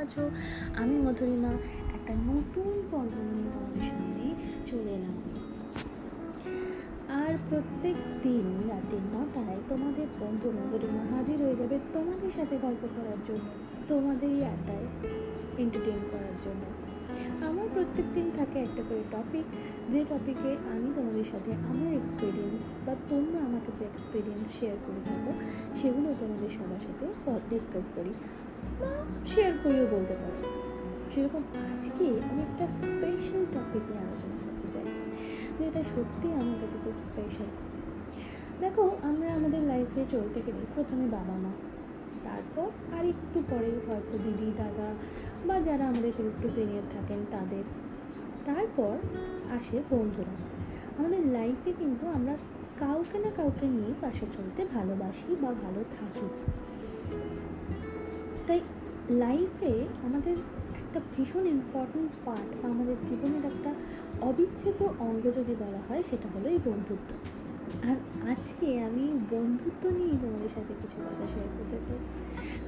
আছো আমি, মধুরিমা, একটা নতুন পর্ব নিয়ে তোমাদের সামনে চলে এলাম। আর প্রত্যেক দিন রাতে নটায় তোমাদের বন্ধু মধুরিমা হাজির হয়ে যাবে তোমাদের সাথে গল্প করার জন্য তোমাদেরই আড্ডায় এন্টারটেন করার জন্য। আমার প্রত্যেক দিন থাকে একটা করে টপিক যে টপিকে আমি তোমাদের সাথে আমার এক্সপিরিয়েন্স বা তোমরা আমাকে যে এক্সপিরিয়েন্স শেয়ার করে থাকো, সেগুলো তোমাদের সবার সাথে ডিসকাস করি বা শেয়ার করেও বলতে পারো। সেরকম আজকে আমি একটা স্পেশাল টপিক নিয়ে আলোচনা করতে চাই, যেটা সত্যি আমার কাছে খুব স্পেশাল দেখো, আমরা আমাদের লাইফে চলতে গেলে প্রথমে বাবা মা, তারপর আর একটু পরে হয়তো দিদি, দাদা বা যারা আমাদের একটু সিনিয়র থাকেন তাদের। তারপর আসে বন্ধুরা। আমাদের লাইফে কিন্তু আমরা কাউকে না কাউকে নিয়ে পাশে চলতে ভালোবাসি বা ভালো থাকি। তাই লাইফে আমাদের একটা ভীষণ ইম্পর্ট্যান্ট পার্ট আমাদের জীবনের একটা অবিচ্ছেদ্য অঙ্গ যদি বলা হয়, সেটা হলো এই বন্ধুত্ব। আর আজকে আমি বন্ধুত্ব নিয়েই তোমাদের সাথে কিছু কথা শেয়ার করতে চাই।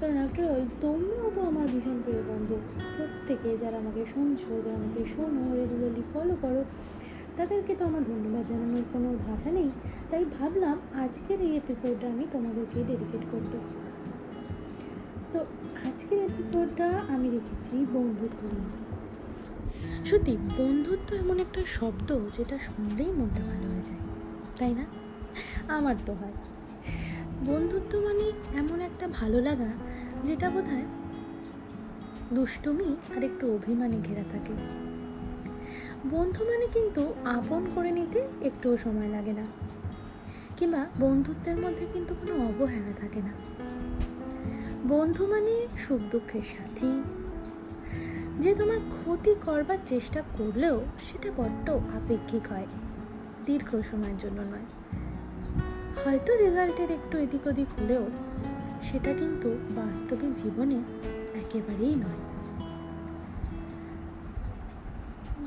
কারণ আফটার অল তোমরাও তো আমার ভীষণ প্রিয় বন্ধু। প্রত্যেকে যারা আমাকে শুনছো, যারা আমাকে শোনো রেগুলারলি ফলো করো, তাদেরকে তো আমার ধন্যবাদ জানানোর কোনো ভাষা নেই। তাই ভাবলাম আজকের এই এপিসোডটা আমি তোমাদেরকে ডেডিকেট করতে। তো আজকের এপিসোডটা আমি রেখেছি বন্ধুত্ব নিয়ে। সত্যি, বন্ধুত্ব এমন একটা শব্দ যেটা শুনলেই মনটা ভালো হয়ে যায়। তাই না? আমার তো হয়। বন্ধুত্ব মানে এমন একটা ভালো লাগা যেটা বোধ হয় দুষ্টুমি আর একটু অভিমানে ঘেরা থাকে। বন্ধু মানে কিন্তু আপন করে নিতে একটুও সময় লাগে না। কিংবা বন্ধুত্বের মধ্যে কিন্তু কোনো অবহেলা থাকে না। বন্ধু মানে সুখ দুঃখের সাথী। যে তোমার ক্ষতি করবার চেষ্টা করলেও সেটা বড্ড আপেক্ষিক হয়। দীর্ঘ সময়ের জন্য নয়। হয়তো রেজাল্টের একটু এদিক ওদিক হলেও সেটা কিন্তু বাস্তবিক জীবনে একেবারেই নয়।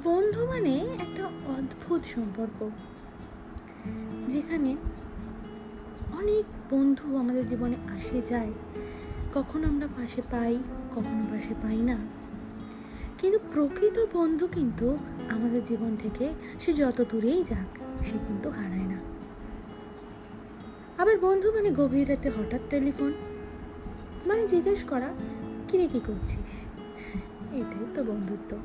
বন্ধু মানে একটা অদ্ভুত সম্পর্ক, যেখানে অনেক বন্ধু আমাদের জীবনে আসে যায়। কখনো আমরা পাশে পাই, কখনো পাশে পাই না। কিন্তু প্রকৃত বন্ধু কিন্তু আমাদের জীবন থেকে সে যত দূরেই যাক সে কিন্তু হারায় না। আবার বন্ধু মানে গভীর রাতে হঠাৎ টেলিফোন। মানে জিজ্ঞেস করা কিরে কি করছিস? এটাই তো বন্ধুত্ব।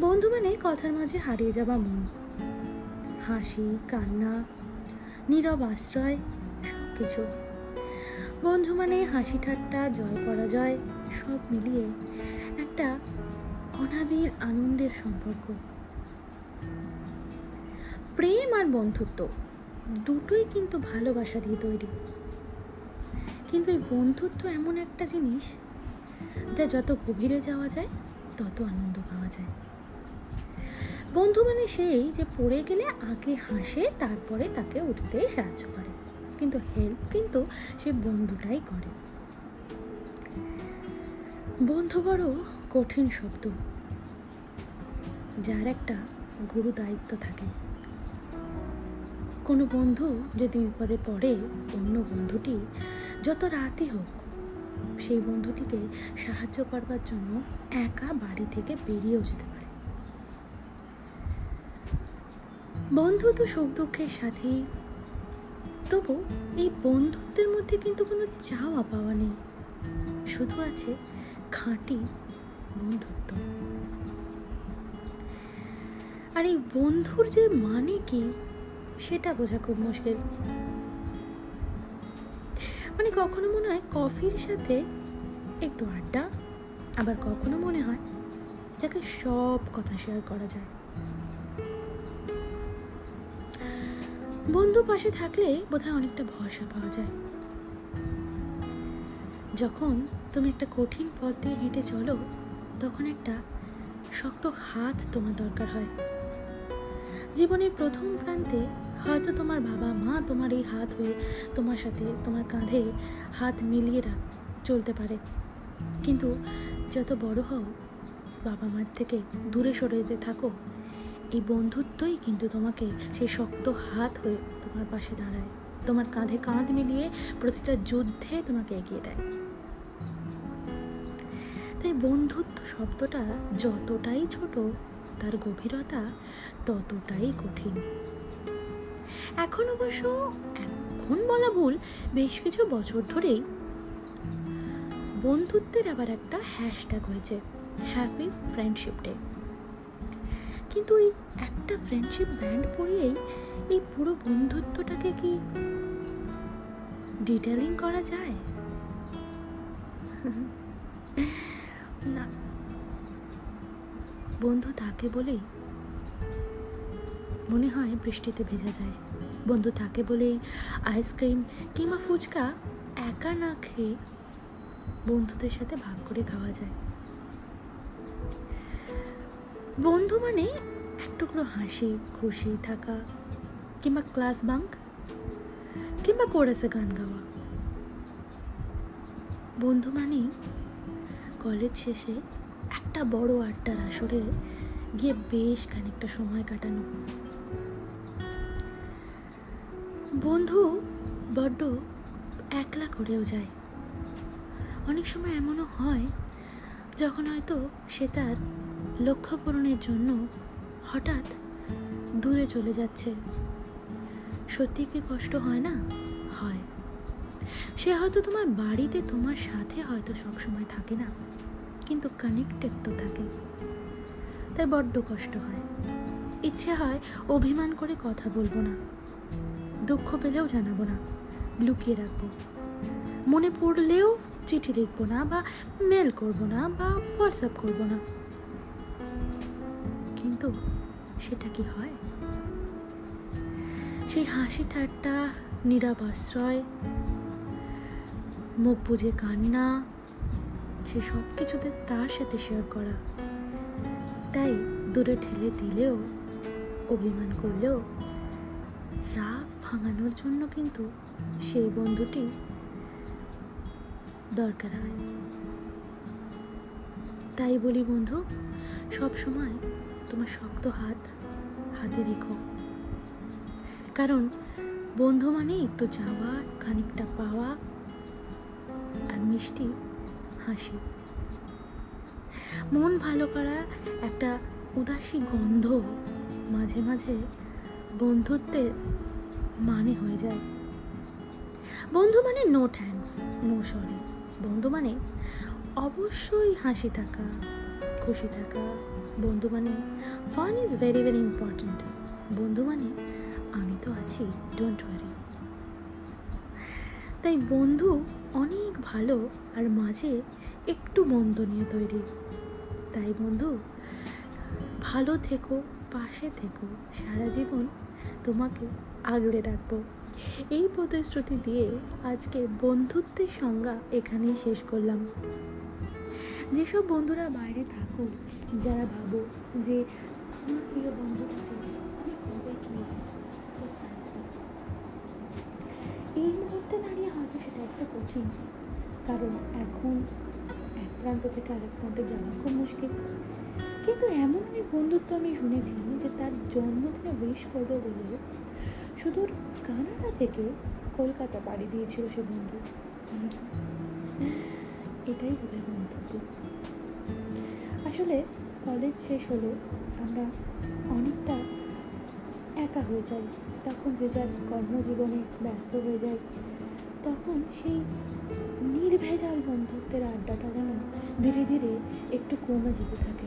বন্ধু মানে কথার মাঝে হারিয়ে যাওয়া মন। হাসি, কান্না, নীরব আশ্রয় সব কিছু বন্ধু মানে হাসি ঠাট্টা, জয় পরাজয়, সব মিলিয়ে একটা অনাবির আনন্দের সম্পর্ক। প্রেম আর বন্ধুত্ব দুটোই কিন্তু ভালোবাসা দিয়ে তৈরি। কিন্তু এই বন্ধুত্ব এমন একটা জিনিস যা যত গভীরে যাওয়া যায়, তত আনন্দ পাওয়া যায়। বন্ধু মানে সেই যে পড়ে গেলে আগে হাসে, তারপরে তাকে উঠতে সাহায্য করে। কিন্তু হেল্প কিন্তু সে বন্ধুটাই করে। বন্ধু বড় কঠিন শব্দ, যার একটা গুরু দায়িত্ব থাকে। কোনো বন্ধু যদি বিপদে পড়ে, অন্য বন্ধুটি যত রাতই হোক, সেই বন্ধুটিকে সাহায্য করবার জন্য একা বাড়ি থেকে বেরিয়েও যেতে পারে। বন্ধু তো সুখ দুঃখের সাথী, তবু এই বন্ধুত্বের মধ্যে কিন্তু কোনো চাওয়া পাওয়া নেই। শুধু আছে খাঁটি বন্ধুত্ব। আর এই বন্ধুর যে মানে কি সেটা বোঝা খুব মুশকিল। মানে কখনো মনে হয় কফির সাথে একটু আড্ডা, আবার কখনো মনে হয় যাকে সব কথা শেয়ার করা যায়। বন্ধু পাশে থাকলে বোধহয় অনেকটা ভরসা পাওয়া যায়। যখন তুমি একটা কঠিন পথ দিয়ে হেঁটে চলো, তখন একটা শক্ত হাত তোমার দরকার হয়। জীবনের প্রথম প্রান্তে হয়তো তোমার বাবা মা তোমার এই হাত হয়ে তোমার সাথে তোমার কাঁধে হাত মিলিয়ে রাখ, চলতে পারে। কিন্তু যত বড় হও, বাবা মার থেকে দূরে সরে যেতে থাকো। এই বন্ধুত্বই কিন্তু তোমাকে সেই শক্ত হাত হয়ে তোমার পাশে দাঁড়ায়। তোমার কাঁধে কাঁধ মিলিয়ে প্রতিটা যুদ্ধে তোমাকে এগিয়ে দেয়। তাই বন্ধুত্ব শব্দটা যতটাই ছোট, তার গভীরতা ততটাই কঠিন। এখন অবশ্য এখন বলা ভুল, বেশ কিছু বছর ধরেই বন্ধুত্বের আবার একটা হ্যাশট্যাগ হয়েছে হ্যাপি ফ্রেন্ডশিপ ডে কিন্তু এই একটা ফ্রেন্ডশিপ ব্যান্ড পরিয়েই এই পুরো বন্ধুত্বটাকে কি ডিটেলিং করা যায়? না। বন্ধু থাকে বলেই মনে হয় বৃষ্টিতে ভেজা যায়। বন্ধু থাকে বলেই আইসক্রিম কিংবা ফুচকা একা না খেয়ে বন্ধুদের সাথে ভাগ করে খাওয়া যায়। বন্ধু মানে এক টুকরো হাসি, খুশি থাকা কিংবা ক্লাস বাঙ্ক কিংবা কোরাসে গান গাওয়া। বন্ধু মানেই কলেজ শেষে একটা বড় আড্ডার আসরে গিয়ে বেশ খানিকটা সময় কাটানো। বন্ধু বড্ড একলা করেও যায়। অনেক সময় এমনও হয়, যখন হয়তো সে তার লক্ষ্য পূরণের জন্য হঠাৎ দূরে চলে যাচ্ছে। সত্যি কি কষ্ট হয় না? হয়। সে হয়তো তোমার বাড়িতে তোমার সাথে হয়তো সবসময় থাকে না, কিন্তু কানেক্টেড তো থাকে। তাই বড্ড কষ্ট হয়। ইচ্ছে হয় অভিমান করে কথা বলব না। দুঃখ পেলেও জানাব না, লুকিয়ে রাখব। মনে পড়লেও চিঠি লিখব না বা মেল করব না বা হোয়াটসঅ্যাপ করব না। কিন্তু সেটা কি হয়? সেই হাসি ঠাট্টা, নীরব আশ্রয়, মুখ বুঝে কান্না, সে সব কিছুতে তার সাথে শেয়ার করা। তাই দূরে ঠেলে দিলেও, অভিমান করলেও ভাঙানোর জন্য কিন্তু সেই বন্ধুটি দরকার হয়। তাই বলি বন্ধু, সব সময় তোমার শক্ত হাত হাতে রেখো। কারণ বন্ধু মানে একটু যাওয়া, খানিকটা পাওয়া আর মিষ্টি হাসি। মন ভালো করা একটা উদাসী গন্ধ মাঝে মাঝে বন্ধুত্বের মানে হয়ে যায়। বন্ধু মানে নো থ্যাঙ্কস নো সরি বন্ধু মানে অবশ্যই হাসি থাকা, খুশি থাকা। বন্ধু মানে fun is very very important বন্ধু মানে আমি তো আছি ডোন্ট ওয়ারি তাই বন্ধু অনেক ভালো আর মাঝে একটু মন্দ নিয়ে তৈরি। তাই বন্ধু, ভালো থেকো, পাশে থেকো। সারা জীবন তোমাকে আগলে রাখব। এই প্রতিশ্রুতি দিয়ে আজকে বন্ধুত্বের সংজ্ঞা এখানেই শেষ করলাম। যেসব বন্ধুরা বাইরে থাকুক, যারা ভাবো যে আমার প্রিয় বন্ধুটাকে এই মুহূর্তে দাঁড়িয়ে হয়তো সেটা একটা কঠিন, কারণ এখন এক প্রান্ত থেকে আরেক প্রান্তে যাওয়া খুব মুশকিল। কিন্তু এমন অনেক বন্ধুত্ব আমি শুনেছি যে তার জন্মদিনে উইশ করবে বলে সুদূর কানাডা থেকে কলকাতা পাড়ি দিয়েছিল সে বন্ধু। এটাই বোধ বন্ধুত্ব। আসলে কলেজ শেষ হলে, আমরা অনেকটা একা হয়ে যাই। তখন যে যার কর্মজীবনে ব্যস্ত হয়ে যায় তখন সেই নির্ভেজাল বন্ধুত্বের আড্ডাটা যেন ধীরে ধীরে একটু কমে যেতে থাকে।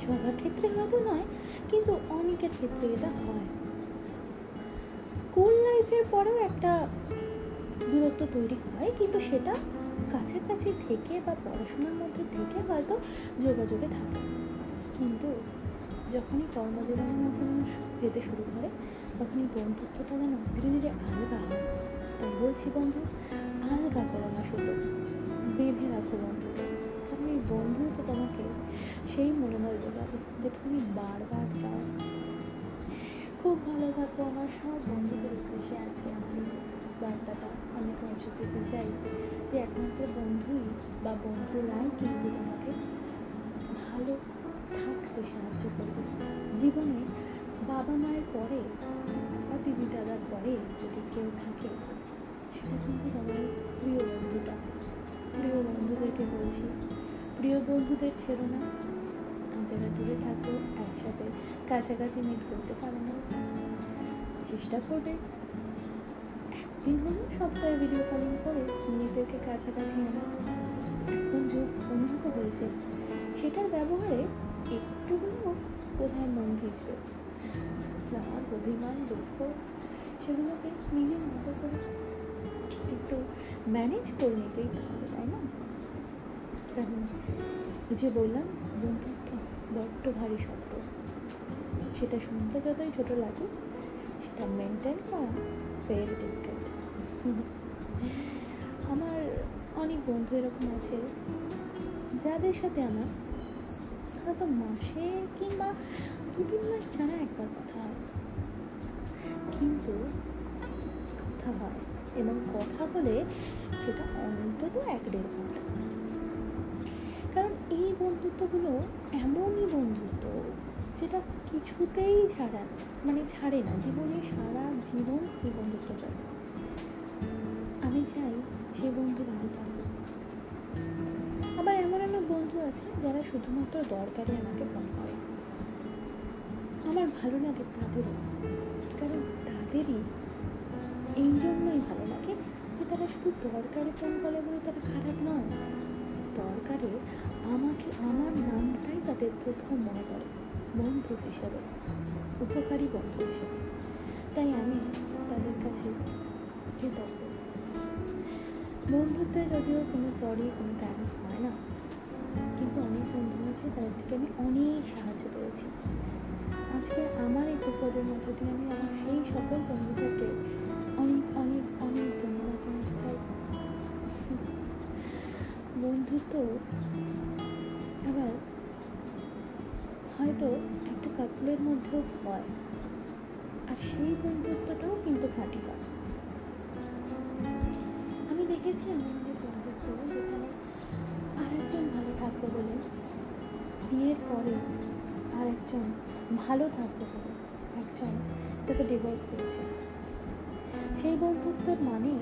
সবার ক্ষেত্রে হয়তো নয়, কিন্তু অনেকের ক্ষেত্রে এটা হয়। স্কুল লাইফের পরেও একটা দূরত্ব তৈরি হয়, কিন্তু সেটা কাছাকাছি থেকে বা পড়াশোনার মধ্যে থেকে হয়তো যোগাযোগে থাকে। কিন্তু যখনই কর্মজীবনের মধ্যে মানুষ যেতে শুরু করে, তখনই বন্ধুত্বটা যেন ধীরে ধীরে আলগা হয়। তাই বলছি বন্ধু, আলগা করো না শুধু, বেঁধে রাখো বন্ধুকে। কারণ এই বন্ধু তো তোমাকে সেই মনোবল যোগাবে যে তুমি বারবার চাও খুব ভালো থাকো আমার সব বন্ধুদের উদ্দেশ্যে আমার এই বার্তাটা আমি পৌঁছে দিতে চাই যে একমাত্র বন্ধুই বা বন্ধুরাই কিন্তু তোমাকে ভালো থাকতে সাহায্য করবে। জীবনে বাবা মায়ের পরে বা দিদি দাদার পরে যদি কেউ থাকে, সেটা কিন্তু তোমার প্রিয় বন্ধুটা। প্রিয় বন্ধুদেরকে বলছি, প্রিয় বন্ধুদের ছেড়ো না। যারা দূরে থাকো একসাথে কাছাকাছি মিট করতে পারো না চেষ্টা করবে। একদিন হলেও সপ্তাহে ভিডিও কলিং করে নিজেদেরকে কাছাকাছি এখন যুগ উন্নত হয়েছে, সেটার ব্যবহারে একটু হলেও কোথায় মন ভিজবে। রাগ অভিমান, দুঃখ, সেগুলোকে নিজের মতো করে একটু ম্যানেজ করে নিতেই হবে, তাই না? কারণ যে বললাম, বন্ধুত্ব বড্ড ভারী শব্দ। সেটা শুনতে যতই ছোট লাগে সেটা মেনটেন করা ভেরি ডিফিকাল্ট আমার অনেক বন্ধু এরকম আছে, যাদের সাথে আমার হয়তো মাসে কিংবা দু তিন মাস ছাড়া একবার কথা হয়। কিন্তু কথা হয় এবং কথা বলে সেটা অন্তত এক দেড় ঘণ্টা। বন্ধুত্বগুলো এমনই বন্ধুত্ব যেটা কিছুতেই ছাড়া মানে ছাড়ে না। জীবনে সারা জীবন এই বন্ধুত্ব চলে আমি চাই সেই বন্ধু ভালো থাকুক। আবার এমন এমন বন্ধু আছে যারা শুধুমাত্র দরকারে আমাকে ফোন করে। আমার ভালো লাগে তাদেরও। কারণ তাদেরই এই জন্যই ভালো লাগে যে তারা শুধু দরকারে ফোন করে বলে তারা খারাপ নয়। দরকারে আমাকে আমার নামটাই তাদের প্রথম মনে করে বন্ধু হিসাবে, উপকারী বন্ধু হিসাবে। তাই আমি তাদের কাছে কৃতজ্ঞ। বন্ধুত্বে যদিও কোনো সরি কোনো থ্যাঙ্কস হয় না, কিন্তু অনেক বন্ধু আছে তাদের থেকে আমি অনেক সাহায্য পেয়েছি। আজকে আমার এপিসোডের মধ্যে দিয়ে আমি আমার সেই সকল বন্ধুদেরকে অনেক অনেক অনেক বন্ধুত্ব আবার হয়তো একটা কাপলের মধ্যেও হয়। আর সেই বন্ধুত্বটাও কিন্তু খাঁটি হয়। আমি দেখেছি আমাদের বন্ধুত্ব যেখানে আরেকজন ভালো থাকবে বলে বিয়ের পরে আরেকজন ভালো থাকবে বলে একজন তাকে ডিভোর্স দিয়েছে। সেই বন্ধুত্বের মানে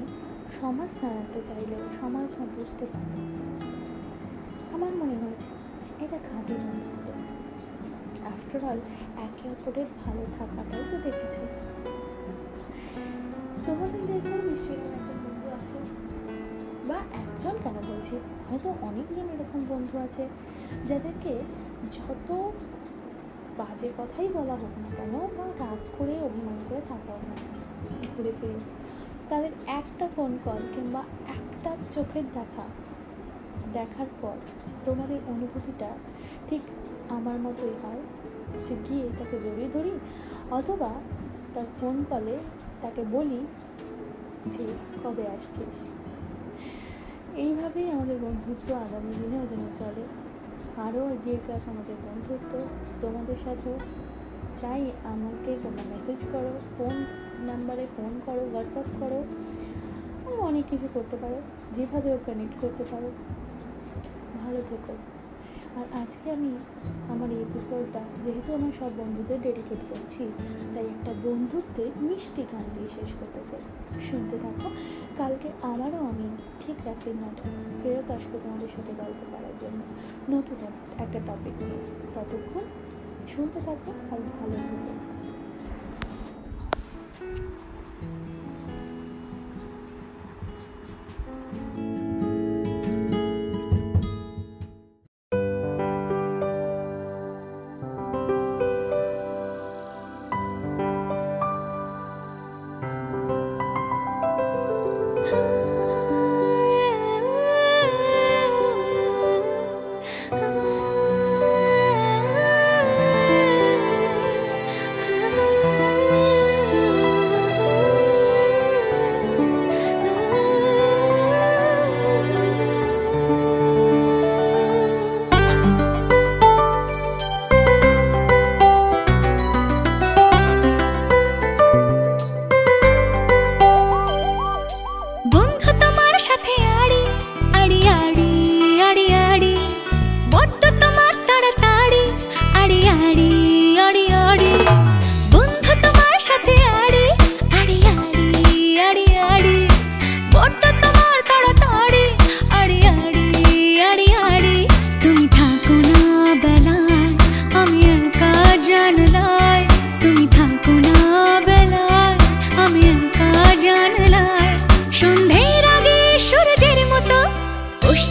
সমাজ দাঁড়াতে চাইলেও সমাজ না বুঝতে পারে। আমার মনে হয়েছে, এটা খাঁটি বন্ধুত্ব আফটার অল একে অপরের ভালো থাকাটাই তো দেখেছে। তোমাদের দেখেও নিশ্চয়ই একজন বন্ধু আছে? বা একজন কেন বলছি? হয়তো অনেকজন এরকম বন্ধু আছে, যাদেরকে যত বাজে কথাই বলা হোক না কেন, বা রাগ করে অভিমান করে থাকা হোক ঘুরে ফিরে। তাদের একটা ফোন কল কিংবা একটা চোখের দেখা দেখার পর তোমাদের অনুভূতিটা ঠিক আমার মতোই হয় যে গিয়ে তাকে জড়িয়ে ধরি অথবা তার ফোন কলে তাকে বলি যে, কবে আসছিস? এইভাবেই আমাদের বন্ধুত্ব আগামী দিনেও যেন চলে। আরও এগিয়ে যাক আমাদের বন্ধুত্ব। তোমাদের সাথেও চাই আমাকে কোনো মেসেজ করো ফোন নাম্বারে ফোন করো হোয়াটসঅ্যাপ করো অনেক কিছু করতে পারো। যেভাবেও কানেক্ট করতে পারো। ভালো থেকো। আর আজকে আমি আমার এই এপিসোডটা যেহেতু আমার সব বন্ধুদের ডেডিকেট করছি, তাই একটা বন্ধুত্বের মিষ্টি গান দিয়ে শেষ করতে চাই। শুনতে থাকো। কালকে আমারও আমি ঠিক রাত্রি নটা ফেরত আসব তোমাদের সাথে গল্প করার জন্য। নতুন একটা টপিক নিয়ে। ততক্ষণ শুনতে থাকো আর ভালো থেকো।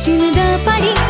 पश्चिम द पड़ी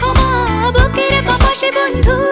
ক্ষমা বুকের পাশে বন্ধু।